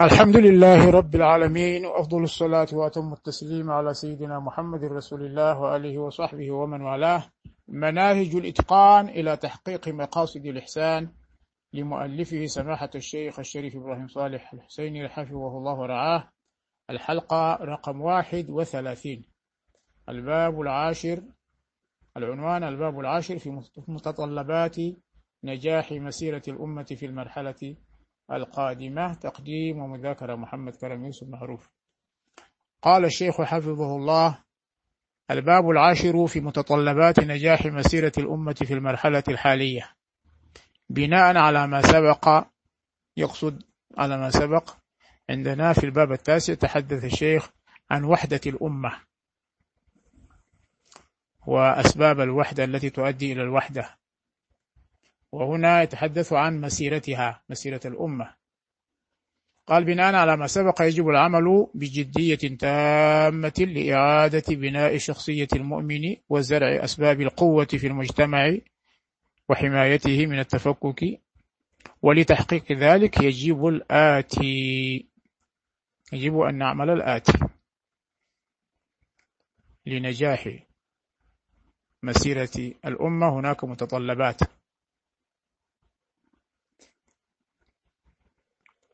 الحمد لله رب العالمين وأفضل الصلاة وأتم التسليم على سيدنا محمد رسول الله وآله وصحبه ومن والاه. مناهج الإتقان إلى تحقيق مقاصد الإحسان لمؤلفه سماحة الشيخ الشريف إبراهيم صالح الحسيني حفظه الله ورعاه الحلقة رقم واحد وثلاثين. الباب العاشر. العنوان الباب العاشر في متطلبات نجاح مسيرة الأمة في المرحلة القادمة تقديم ومذاكرة محمد كرم يوسف معروف. قال الشيخ حفظه الله الباب العاشر في متطلبات نجاح مسيرة الأمة في المرحلة الحالية. بناء على ما سبق يقصد على ما سبق عندنا في الباب التاسع تحدث الشيخ عن وحدة الأمة وأسباب الوحدة التي تؤدي إلى الوحدة. وهنا يتحدث عن مسيرتها مسيرة الأمة. قال بناء على ما سبق يجب العمل بجدية تامة لإعادة بناء شخصية المؤمن وزرع أسباب القوة في المجتمع وحمايته من التفكك. ولتحقيق ذلك يجب الآتي يجب أن نعمل الآتي لنجاح مسيرة الأمة. هناك متطلبات.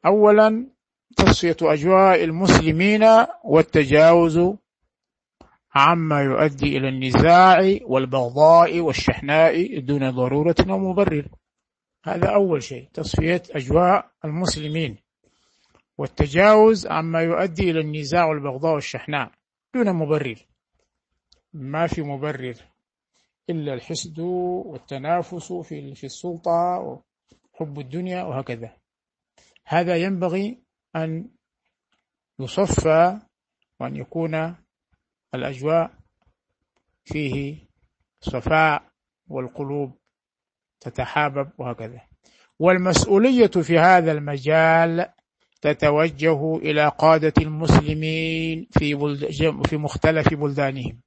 أولا تصفية أجواء المسلمين والتجاوز عما يؤدي إلى النزاع والبغضاء والشحناء دون ضرورة أو مبرر هذا أول شيء تصفية أجواء المسلمين والتجاوز عما يؤدي إلى النزاع والبغضاء والشحناء دون مبرر. ما في مبرر إلا الحسد والتنافس في السلطة وحب الدنيا وهكذا. هذا ينبغي أن يصفى وأن يكون الأجواء فيه صفاء والقلوب تتحابب وهكذا. والمسؤولية في هذا المجال تتوجه إلى قادة المسلمين في, بلد في مختلف بلدانهم.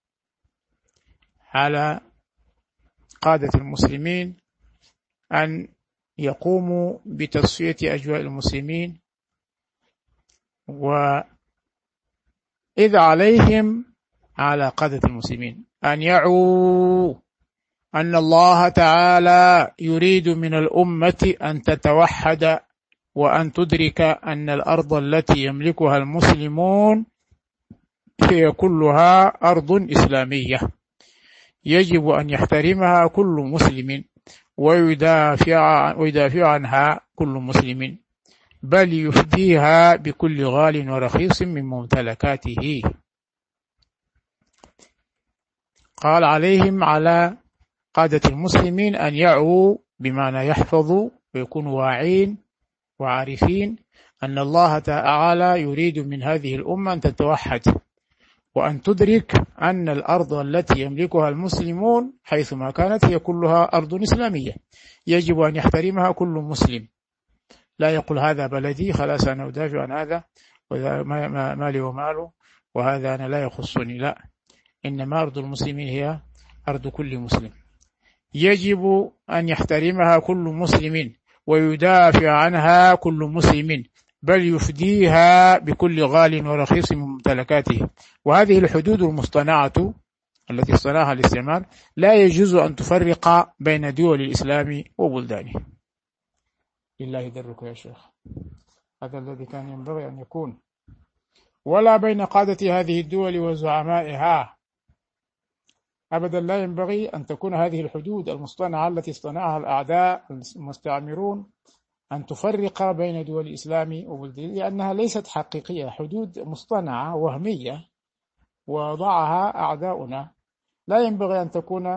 على قادة المسلمين أن يقوموا بتصفية أجواء المسلمين وإذ عليهم على قادة المسلمين. أن يعوا أن الله تعالى يريد من الأمة أن تتوحد وأن تدرك أن الأرض التي يملكها المسلمون هي كلها أرض إسلامية. يجب أن يحترمها كل مسلم. ويدافع, ويدافع عنها كل مسلم بل يفديها بكل غال ورخيص من ممتلكاته. قال عليهم على قادة المسلمين أن يعوا بمعنى يحفظوا ويكونوا واعين وعارفين أن الله تعالى يريد من هذه الأمة أن تتوحد. وأن تدرك أن الأرض التي يملكها المسلمون حيثما كانت هي كلها أرض إسلامية. يجب أن يحترمها كل مسلم. لا يقول هذا بلدي خلاص أنا أدافع عن هذا مالي وماله وهذا أنا لا يخصني. لا إنما أرض المسلمين هي أرض كل مسلم. يجب أن يحترمها كل مسلم ويدافع عنها كل مسلم. بل يفديها بكل غال ورخيص من ممتلكاته. وهذه الحدود المصطنعة التي اصطنعها الاستعمار لا يجوز أن تفرق بين دول الإسلام وبلدانه. لله درك يا شيخ. هذا الذي كان ينبغي أن يكون. ولا بين قادة هذه الدول وزعمائها. أبدا لا ينبغي أن تكون هذه الحدود المصطنعة التي اصطنعها الأعداء المستعمرون أن تفرق بين دول الإسلام وبلدان لأنها ليست حقيقية. حدود مصطنعة وهمية وضعها أعداؤنا. لا ينبغي أن تكون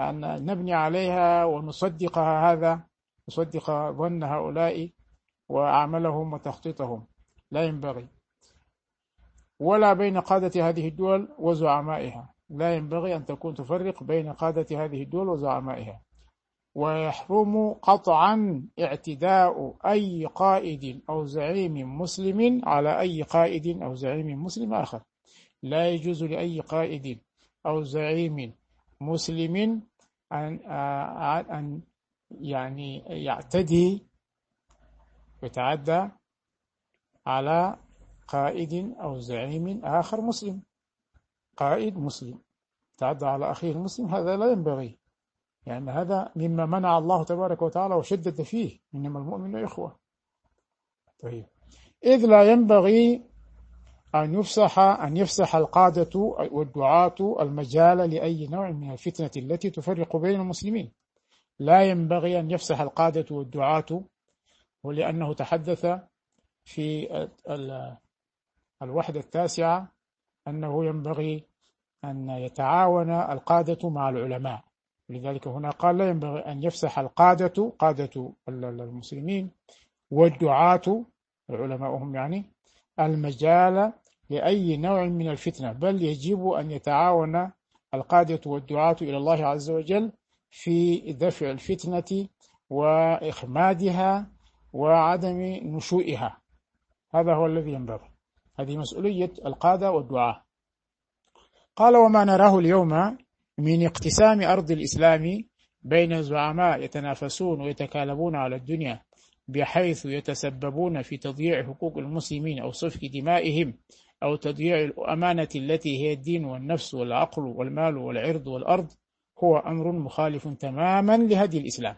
أن نبني عليها ونصدقها هذا نصدق ظن هؤلاء وأعمالهم وتخطيطهم. لا ينبغي. ولا بين قادة هذه الدول وزعمائها. لا ينبغي أن تكون تفرق بين قادة هذه الدول وزعمائها. ويحرم قطعا اعتداء أي قائد أو زعيم مسلم على أي قائد أو زعيم مسلم آخر. لا يجوز لأي قائد أو زعيم مسلم أن أن يعني يعتدي ويتعدى على قائد أو زعيم آخر مسلم. قائد مسلم. تعدى على أخيه المسلم هذا لا ينبغي. يعني هذا مما منع الله تبارك وتعالى وشدد فيه. إنما المؤمن إخوة. طيب. إذ لا ينبغي أن يفسح أن يفسح القادة والدعاة المجال لأي نوع من الفتنة التي تفرق بين المسلمين. لا ينبغي أن يفسح القادة والدعاة ولأنه تحدث في الوحدة التاسعة أنه ينبغي أن يتعاون القادة مع العلماء. لذلك هنا قال لا ينبغي أن يفسح القادة قادة المسلمين والدعاة العلماء هم يعني المجال لأي نوع من الفتنة بل يجب أن يتعاون القادة والدعاة إلى الله عز وجل في دفع الفتنة وإخمادها وعدم نشوئها. هذا هو الذي ينبغي. هذه مسؤولية القادة والدعاة. قال وما نراه اليوم من اقتسام أرض الإسلام بين زعماء يتنافسون ويتكالبون على الدنيا بحيث يتسببون في تضييع حقوق المسلمين أو سفك دمائهم أو تضييع الأمانة التي هي الدين والنفس والعقل والمال والعرض والأرض هو أمر مخالف تماما لهدي الإسلام.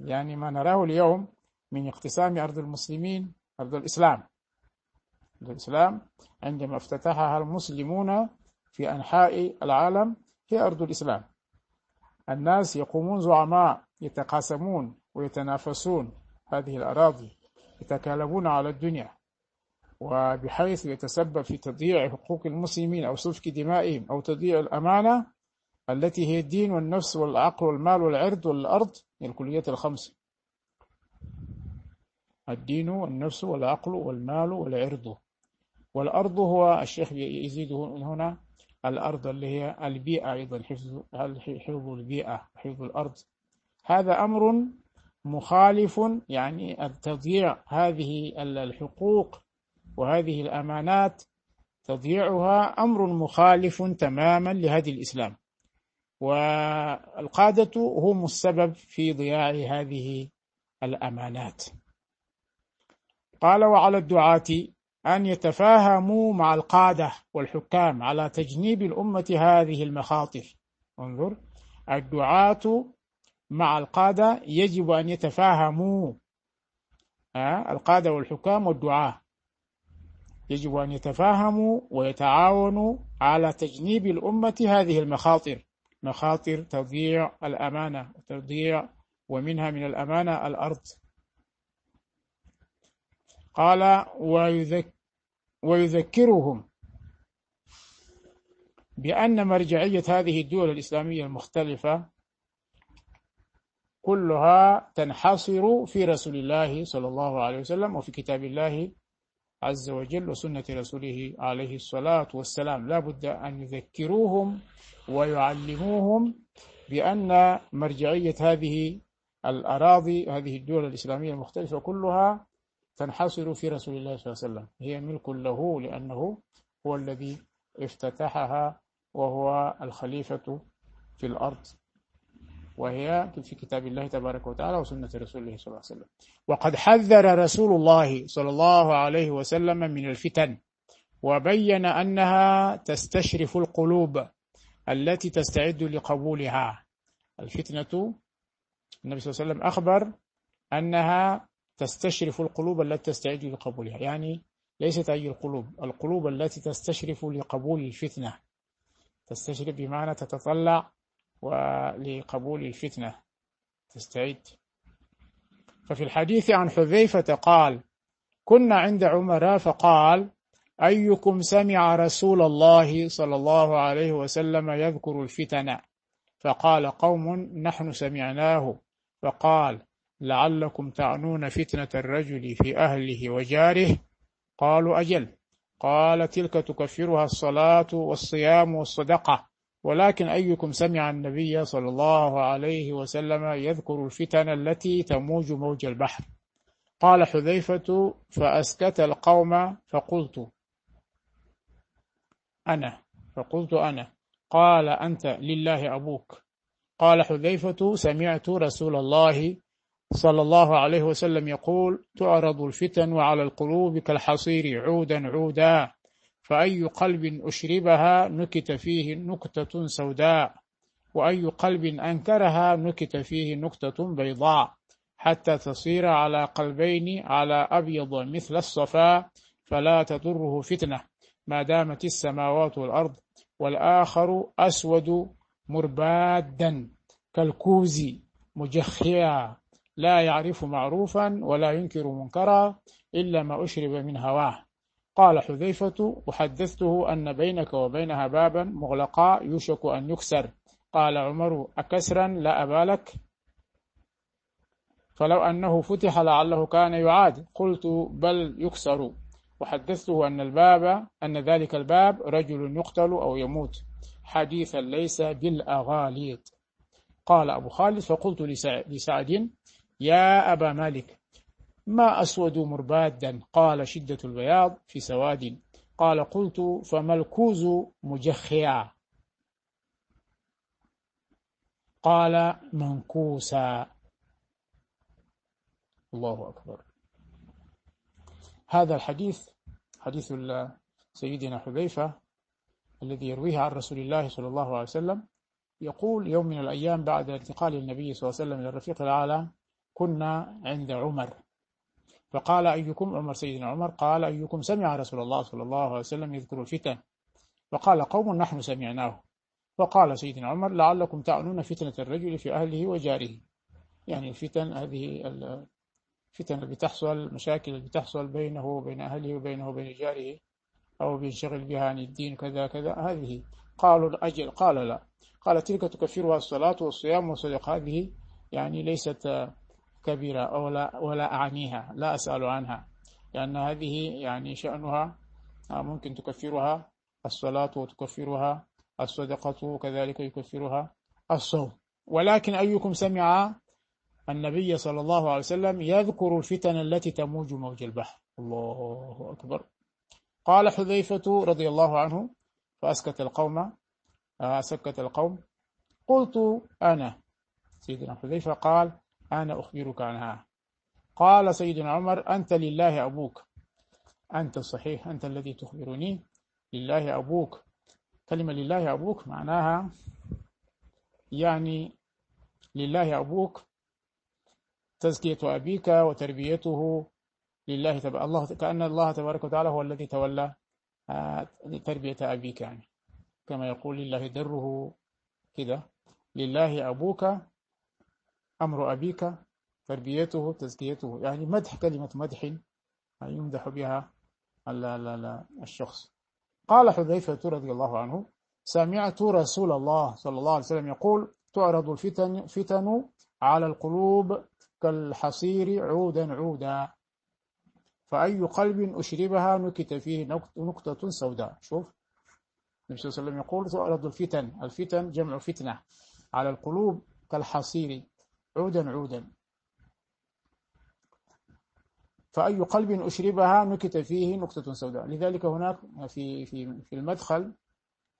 يعني ما نراه اليوم من اقتسام أرض المسلمين أرض الإسلام. الإسلام عندما افتتحها المسلمون في أنحاء العالم هي أرض الإسلام. الناس يقومون زعماء يتقاسمون ويتنافسون. هذه الأراضي يتكالبون على الدنيا. وبحيث يتسبب في تضييع حقوق المسلمين أو سفك دمائهم أو تضييع الأمانة التي هي الدين والنفس والعقل والمال والعرض والأرض هي الكليات الخمس. الدين والنفس والعقل والمال والعرض. والأرض هو الشيخ يزيد هنا الأرض اللي هي البيئة أيضا حفظ حفظ البيئة حفظ الأرض. هذا أمر مخالف يعني تضييع هذه الحقوق وهذه الأمانات تضييعها أمر مخالف تماما لهدي الإسلام. والقادة هم السبب في ضياع هذه الأمانات. قال وعلى الدعاة أن يتفاهموا مع القادة والحكام على تجنيب الأمة هذه المخاطر. انظر الدعاة مع القادة يجب أن يتفاهموا القادة والحكام والدعاة. يجب أن يتفاهموا ويتعاونوا على تجنيب الأمة هذه المخاطر. مخاطر تضييع الأمانة تضييع ومنها من الأمانة الأرض. قال ويذك ويذكرهم بأن مرجعية هذه الدول الإسلامية المختلفة كلها تنحصر في رسول الله صلى الله عليه وسلم وفي كتاب الله عز وجل وسنة رسوله عليه الصلاة والسلام. لا بد أن يذكروهم ويعلموهم بأن مرجعية هذه الأراضي هذه الدول الإسلامية المختلفة كلها تنحصر في رسول الله صلى الله عليه وسلم. هي ملك له لأنه هو الذي افتتحها وهو الخليفة في الأرض وهي في كتاب الله تبارك وتعالى وسنة رسوله صلى الله عليه وسلم. وقد حذر رسول الله صلى الله عليه وسلم من الفتن وبين أنها تستشرف القلوب التي تستعد لقبولها. الفتنة النبي صلى الله عليه وسلم أخبر أنها تستشرف القلوب التي تستعد لقبولها. يعني ليست أي القلوب القلوب التي تستشرف لقبول الفتنة. تستشرف بمعنى تتطلع ولقبول الفتنة. تستعد. ففي الحديث عن حذيفة قال كنا عند عمر فقال أيكم سمع رسول الله صلى الله عليه وسلم يذكر الفتن فقال قوم نحن سمعناه. فقال لعلكم تعنون فتنة الرجل في أهله وجاره؟ قالوا أجل. قال تلك تكفرها الصلاة والصيام والصدقة. ولكن أيكم سمع النبي صلى الله عليه وسلم يذكر الفتن التي تموج موج البحر. قال حذيفة فأسكت القوم فقلت أنا فقلت أنا. قال أنت لله أبوك. قال حذيفة سمعت رسول الله صلى الله عليه وسلم يقول تعرض الفتن على القلوب كالحصير عودا عودا فأي قلب أشربها نكت فيه نكتة سوداء وأي قلب أنكرها نكت فيه نكتة بيضاء حتى تصير على قلبين على أبيض مثل الصفا فلا تضره فتنة ما دامت السماوات والأرض والآخر أسود مربادا كالكوز مجخيا. لا يعرف معروفا ولا ينكر منكرا إلا ما أشرب من هواه. قال حذيفة وحدثته أن بينك وبينها بابا مغلقا يوشك أن يكسر. قال عمر أكسرا لا أبالك فلو أنه فتح لعله كان يعاد. قلت بل يكسر. وحدثته أن الباب أن ذلك الباب رجل يقتل أو يموت. حديثا ليس بالأغاليط. قال أبو خالد فقلت لسعد يا أبا مالك ما أسود مربادا؟ قال شدة البياض في سواد. قال قلت فما الكوز مجخيا؟ قال منكوسا. الله أكبر. هذا الحديث حديث سيدنا حذيفة الذي يرويه عن رسول الله صلى الله عليه وسلم يقول يوم من الأيام بعد انتقال النبي صلى الله عليه وسلم إلى الرفيق الأعلى كنا عند عمر. فقال أيكم عمر سيدنا عمر؟ قال أيكم سمع رسول الله صلى الله عليه وسلم يذكر الفتن. فقال قوم نحن سمعناه. فقال سيدنا عمر لعلكم تعنون فتنة الرجل في أهله وجاره. يعني الفتن هذه الفتن اللي بتحصل مشاكل اللي بتحصل بينه وبين أهله وبينه وبين جاره. أو بينشغل بها عن الدين كذا كذا. هذه قالوا الأجل قال لا. قال تلك تكفرها الصلاة والصيام والصدق هذه يعني ليست كبيرة ولا, ولا أعنيها لا أسأل عنها لأن هذه يعني شأنها ممكن تكفرها الصلاة وتكفرها الصدقة وكذلك يكفرها الصوم. ولكن أيكم سمع النبي صلى الله عليه وسلم يذكر الفتن التي تموج موج البحر. الله أكبر. قال حذيفة رضي الله عنه فأسكت القوم سكت القوم. قلت أنا سيدنا حذيفة قال أنا أخبرك عنها. قال سيدنا عمر أنت لله أبوك. أنت صحيح أنت الذي تخبرني. لله أبوك. كلمة لله أبوك معناها يعني لله أبوك تزكية أبيك وتربيته لله تبارك الله كأن الله تبارك وتعالى هو الذي تولى آه، تربية أبيك يعني. كما يقول لله دره كذا لله أبوك أمر أبيك تربيته تزكيته. يعني مدح كلمة مدح يمدح بها الشخص. قال حذيفة رضي الله عنه سمعت رسول الله صلى الله عليه وسلم يقول تعرض الفتن فتن على القلوب كالحصير عودا عودا فأي قلب أشربها نكت فيه نقطة سوداء. شوف النبي صلى الله عليه وسلم يقول تعرض الفتن. الفتن جمع فتنة على القلوب كالحصير عودا عودا. فأي قلب أشربها نكت فيه نقطة سوداء. لذلك هناك في في في المدخل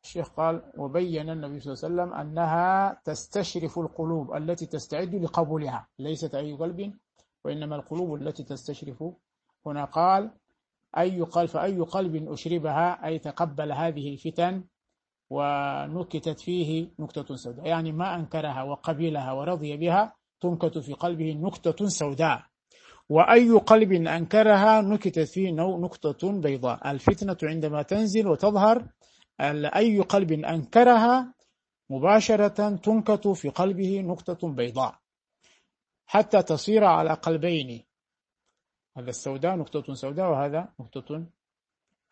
الشيخ قال وبين النبي صلى الله عليه وسلم أنها تستشرف القلوب التي تستعد لقبولها. ليست أي قلب وإنما القلوب التي تستشرف. هنا قال أي قلب فأي قلب أشربها أي تقبل هذه الفتن ونكتت فيه نكتة سوداء. يعني ما أنكرها وقبلها ورضي بها تنكت في قلبه نكتة سوداء. وأي قلب أنكرها نكتت فيه نكتة بيضاء. الفتنة عندما تنزل وتظهر أي قلب أنكرها مباشرة تنكت في قلبه نكتة بيضاء. حتى تصير على قلبين. هذا السوداء نقطة سوداء وهذا نقطة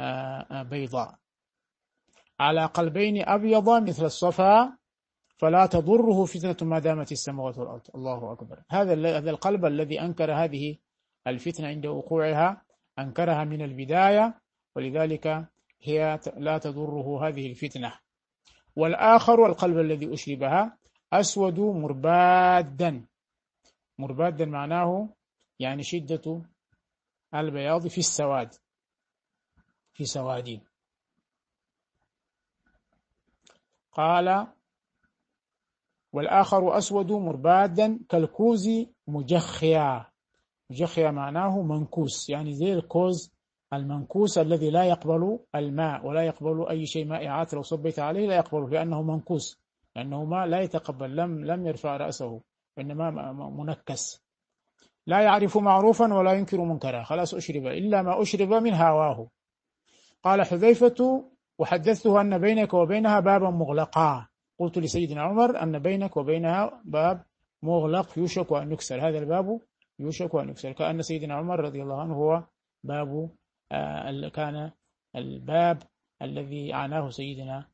آه، آه، بيضاء. على قلبين أبيض مثل الصفا فلا تضره فتنة ما دامت السماوات والأرض. الله أكبر. هذا هذا القلب الذي أنكر هذه الفتنة عند وقوعها أنكرها من البداية ولذلك هي لا تضره هذه الفتنة. والآخر القلب الذي أشربها أسود مربادا. مربادا معناه يعني شدة البياض في السواد في سواد قال والآخر أسود مربادا كالكوز مجخيا. مجخيا معناه منكوس يعني زي الكوز المنكوس الذي لا يقبل الماء ولا يقبل أي شيء مائعات لو صبيت عليه لا يقبله لأنه منكوس لأنه ما لا يتقبل لم لم يرفع رأسه وإنما منكس. لا يعرف معروفا ولا ينكر منكرا خلاص أشرب إلا ما أشرب من هواه. قال حذيفة وحدثته أن بينك وبينها بابا مغلقا. قلت لسيدنا عمر أن بينك وبينها باب مغلق يوشك أن يكسر. هذا الباب يوشك أن يكسر. كأن سيدنا عمر رضي الله عنه هو باب آه كان الباب الذي عناه سيدنا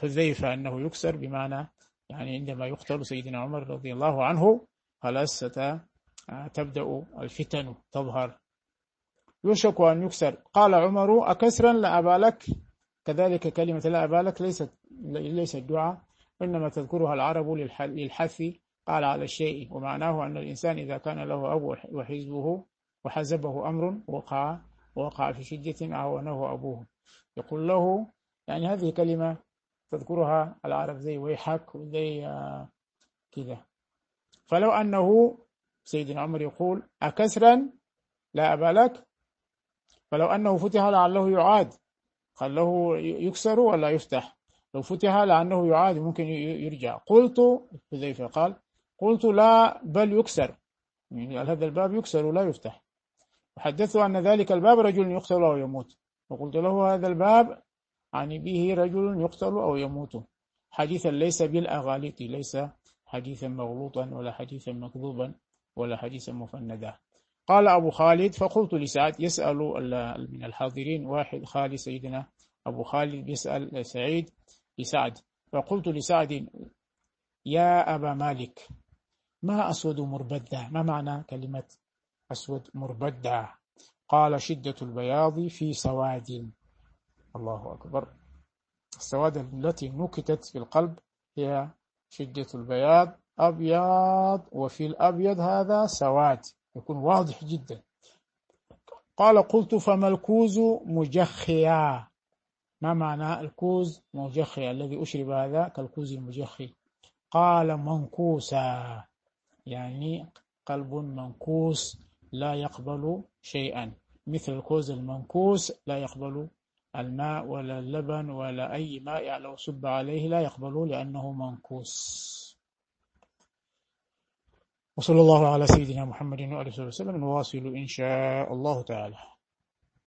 حذيفة أنه يكسر بمعنى يعني عندما يقتل سيدنا عمر رضي الله عنه خلاص ستبدأ الفتن تظهر. يوشك أن يكسر. قال عمر أكسرا لا أبا لك؟ كذلك كلمة لا أبا لك ليست ليست دعاء إنما تذكرها العرب للحث. قال على الشيء ومعناه أن الإنسان إذا كان له أب وحزبه وحزبه أمر وقع وقع في شدة أعوانه أبوه. يقول له يعني هذه كلمة تذكرها العرب زي ويحك وزي آه، كذا. فلو أنه سيدنا عمر يقول أكسرا لا أبا لك فلو أنه فتح لعله يعاد. قال له يكسر ولا يفتح؟ لو فتح لأنه يعاد ممكن يرجع. قلت حذيفة قال قلت لا بل يكسر. يعني هذا الباب يكسر ولا يفتح. وحدثه أن ذلك الباب رجل يقتل أو يموت. وقلت له هذا الباب؟ يعني به رجل يقتل أو يموت. حديثا ليس بالأغاليط ليس حديثا مغلوطا ولا حديثا مكذوبا ولا حديثا مفندا. قال أبو خالد فقلت لسعد يسأل من الحاضرين واحد خالد سيدنا أبو خالد يسأل سعيد لسعد. فقلت لسعد يا أبا مالك ما أسود مربدة؟ ما معنى كلمة أسود مربدة؟ قال شدة البياض في سواد. الله أكبر. السواد التي نكتت في القلب هي شدة البياض أبيض وفي الأبيض هذا سواد. يكون واضح جدا. قال قلت فما الكوز مجخيا؟ ما معنى الكوز مجخي الذي أشرب هذا كالكوز المجخي. قال منكوسا يعني قلب منكوس لا يقبل شيئا. مثل الكوز المنكوس لا يقبل الماء ولا اللبن ولا أي ماء لو صب عليه لا يقبله لأنه منكوس. وصلى الله على سيدنا محمد وآله وسلم. نواصل إن شاء الله تعالى.